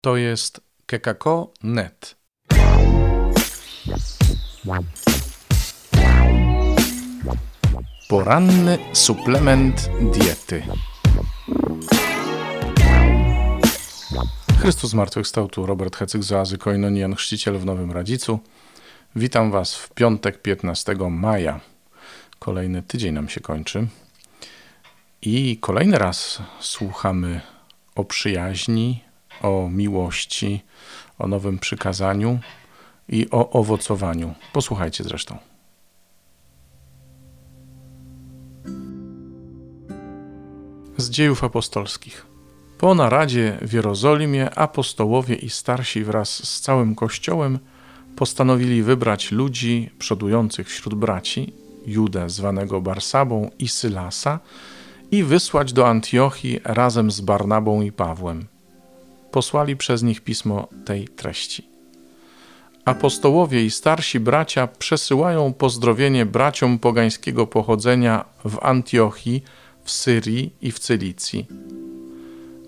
To jest kekako.net. Poranny suplement diety. Chrystus zmartwychwstał tu Robert Hecyk z Oazy Koinonian, chrzciciel w Nowym Radzicu. Witam Was w piątek 15 maja. Kolejny tydzień nam się kończy. I kolejny raz słuchamy o przyjaźni, o miłości, o nowym przykazaniu i o owocowaniu. Posłuchajcie zresztą. Z dziejów apostolskich. Po naradzie w Jerozolimie apostołowie i starsi wraz z całym kościołem postanowili wybrać ludzi przodujących wśród braci, Judę zwanego Barsabą i Sylasa, i wysłać do Antiochii razem z Barnabą i Pawłem. Posłali przez nich pismo tej treści. Apostołowie i starsi bracia przesyłają pozdrowienie braciom pogańskiego pochodzenia w Antiochii, w Syrii i w Cylicji.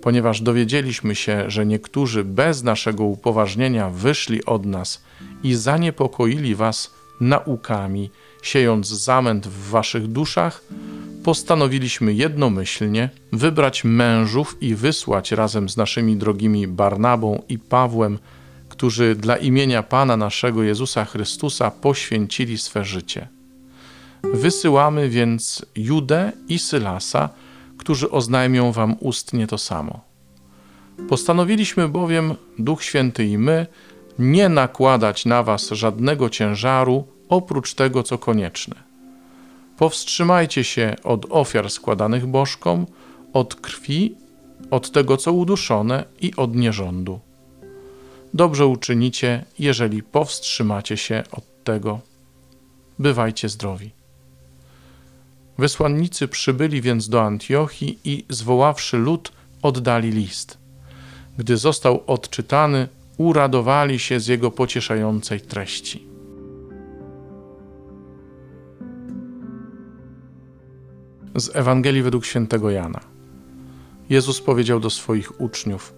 Ponieważ dowiedzieliśmy się, że niektórzy bez naszego upoważnienia wyszli od nas i zaniepokoili was naukami, siejąc zamęt w waszych duszach, postanowiliśmy jednomyślnie wybrać mężów i wysłać razem z naszymi drogimi Barnabą i Pawłem, którzy dla imienia Pana naszego Jezusa Chrystusa poświęcili swe życie. Wysyłamy więc Judę i Sylasa, którzy oznajmią wam ustnie to samo. Postanowiliśmy bowiem, Duch Święty i my, nie nakładać na was żadnego ciężaru oprócz tego, co konieczne Powstrzymajcie się od ofiar składanych bożkom, od krwi, od tego, co uduszone i od nierządu. Dobrze uczynicie, jeżeli powstrzymacie się od tego. Bywajcie zdrowi. Wysłannicy przybyli więc do Antiochii i, zwoławszy lud, oddali list. Gdy został odczytany, uradowali się z jego pocieszającej treści. Z Ewangelii według świętego Jana. Jezus powiedział do swoich uczniów: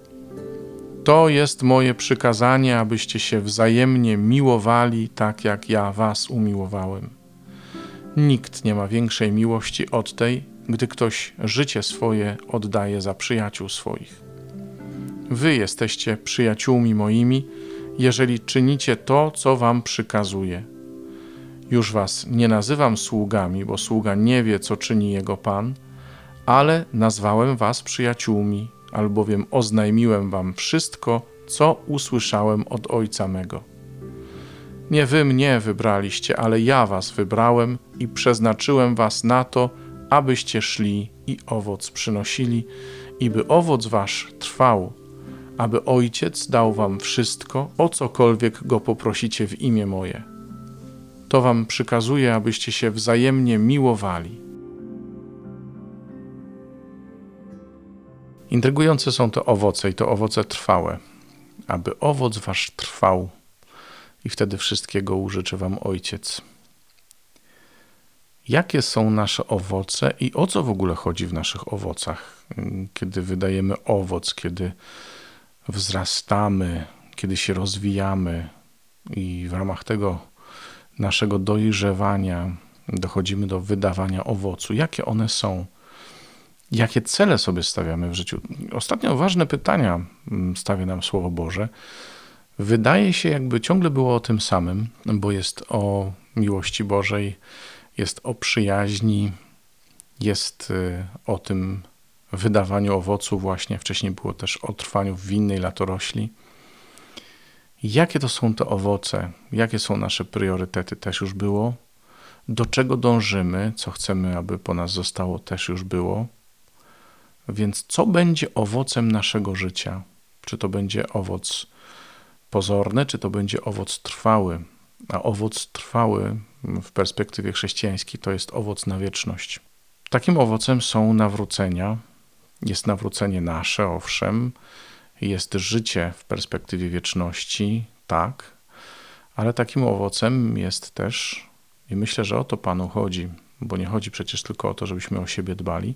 To jest moje przykazanie, abyście się wzajemnie miłowali, tak jak ja was umiłowałem. Nikt nie ma większej miłości od tej, gdy ktoś życie swoje oddaje za przyjaciół swoich. Wy jesteście przyjaciółmi moimi, jeżeli czynicie to, co wam przykazuję. Już was nie nazywam sługami, bo sługa nie wie, co czyni jego pan, ale nazwałem was przyjaciółmi, albowiem oznajmiłem wam wszystko, co usłyszałem od Ojca mego. Nie wy mnie wybraliście, ale ja was wybrałem i przeznaczyłem was na to, abyście szli i owoc przynosili, i by owoc wasz trwał, aby Ojciec dał wam wszystko, o cokolwiek go poprosicie w imię moje. To wam przykazuje, abyście się wzajemnie miłowali. Intrygujące są te owoce i to owoce trwałe. Aby owoc wasz trwał i wtedy wszystkiego użyczy wam Ojciec. Jakie są nasze owoce i o co w ogóle chodzi w naszych owocach? Kiedy wydajemy owoc, kiedy wzrastamy, kiedy się rozwijamy i w ramach tego naszego dojrzewania dochodzimy do wydawania owocu. Jakie one są? Jakie cele sobie stawiamy w życiu? Ostatnio ważne pytania mm, stawia nam Słowo Boże. Wydaje się, jakby ciągle było o tym samym, bo jest o miłości Bożej, jest o przyjaźni, jest y, o tym wydawaniu owocu, właśnie wcześniej było też o trwaniu w winnej latorośli. Jakie to są te owoce? Jakie są nasze priorytety? Też już było. Do czego dążymy? Co chcemy, aby po nas zostało? Też już było. Więc co będzie owocem naszego życia? Czy to będzie owoc pozorny, czy to będzie owoc trwały? A owoc trwały w perspektywie chrześcijańskiej to jest owoc na wieczność. Takim owocem są nawrócenia. Jest nawrócenie nasze, owszem, jest życie w perspektywie wieczności, tak, ale takim owocem jest też, i myślę, że o to Panu chodzi, bo nie chodzi przecież tylko o to, żebyśmy o siebie dbali,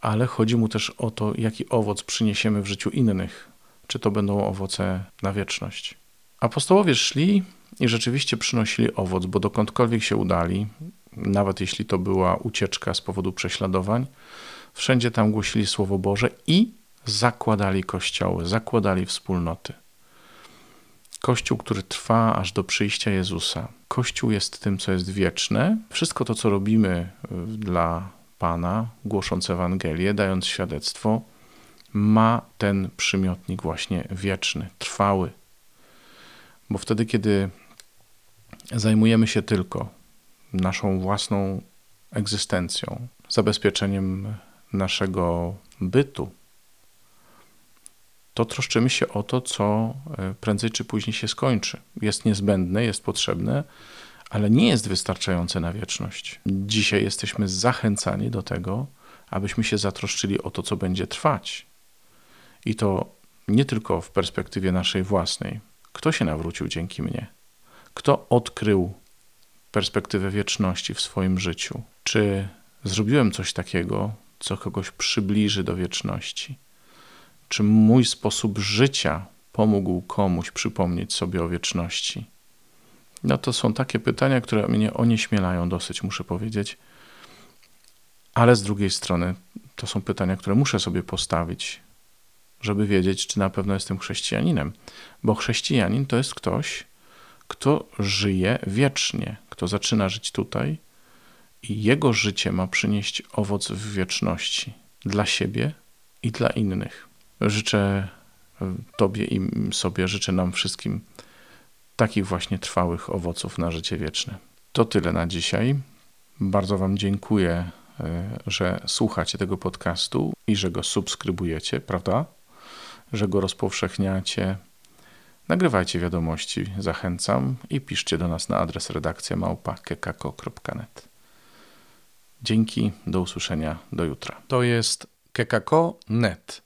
ale chodzi mu też o to, jaki owoc przyniesiemy w życiu innych. czy to będą owoce na wieczność. Apostołowie szli i rzeczywiście przynosili owoc, bo dokądkolwiek się udali, nawet jeśli to była ucieczka z powodu prześladowań, wszędzie tam głosili Słowo Boże i zakładali kościoły, zakładali wspólnoty. Kościół, który trwa aż do przyjścia Jezusa. Kościół jest tym, co jest wieczne. Wszystko to, co robimy y, dla Pana, głosząc Ewangelię, dając świadectwo, ma ten przymiotnik właśnie wieczny, trwały. Bo wtedy, kiedy zajmujemy się tylko naszą własną egzystencją, zabezpieczeniem naszego bytu, to troszczymy się o to, co e, prędzej czy później się skończy. Jest niezbędne, jest potrzebne, ale nie jest wystarczające na wieczność. Dzisiaj jesteśmy zachęcani do tego, abyśmy się zatroszczyli o to, co będzie trwać. I to nie tylko w perspektywie naszej własnej. Kto się nawrócił dzięki mnie? Kto odkrył perspektywę wieczności w swoim życiu? Czy zrobiłem coś takiego, co kogoś przybliży do wieczności? Czy mój sposób życia pomógł komuś przypomnieć sobie o wieczności? No to są takie pytania, które mnie onieśmielają dosyć, muszę powiedzieć. Ale z drugiej strony to są pytania, które muszę sobie postawić, żeby wiedzieć, czy na pewno jestem chrześcijaninem. Bo chrześcijanin to jest ktoś, kto żyje wiecznie, kto zaczyna żyć tutaj i jego życie ma przynieść owoc w wieczności dla siebie i dla innych. Życzę Tobie i sobie, życzę nam wszystkim takich właśnie trwałych owoców na życie wieczne. To tyle na dzisiaj. Bardzo Wam dziękuję, e, że słuchacie tego podcastu i że go subskrybujecie, prawda? Że go rozpowszechniacie. Nagrywajcie wiadomości, zachęcam i piszcie do nas na adres redakcja małpa.kekako.net. Dzięki, do usłyszenia, do jutra. To jest kekako.net.